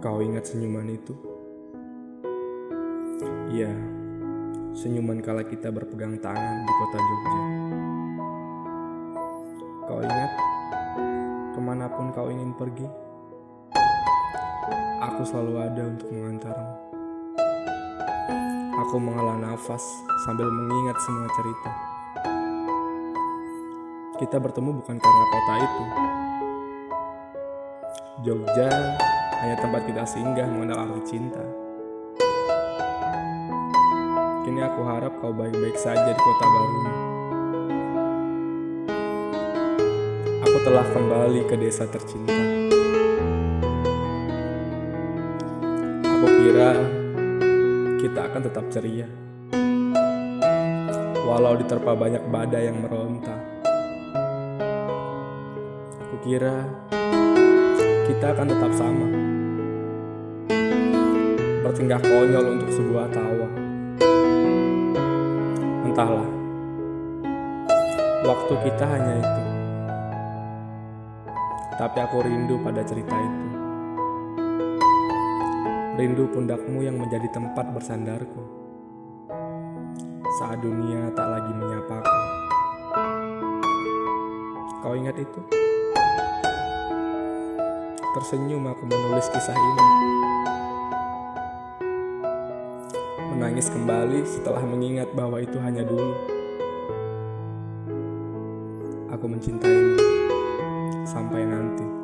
Kau ingat senyuman itu? Iya, senyuman kala kita berpegang tangan di kota Jogja. Kau ingat ke mana pun kau ingin pergi? Aku selalu ada untuk mengantarmu. Aku menghela nafas sambil mengingat semua cerita. Kita bertemu bukan karena kota itu. Jogja hanya tempat kita singgah mengenal arti cinta. Kini aku harap kau baik-baik saja di kota baru. Aku telah kembali ke desa tercinta. Aku kira kita akan tetap ceria. Walau diterpa banyak badai yang meronta. Aku kira kita akan tetap sama. Bertingkah konyol untuk sebuah tawa. Entahlah, waktu kita hanya itu. Tapi aku rindu pada cerita itu. Rindu pundakmu yang menjadi tempat bersandarku. Saat dunia tak lagi menyapaku. Kau ingat itu? Tersenyum aku menulis kisah ini. Menangis kembali setelah mengingat bahwa itu hanya dulu. Aku mencintaimu sampai nanti.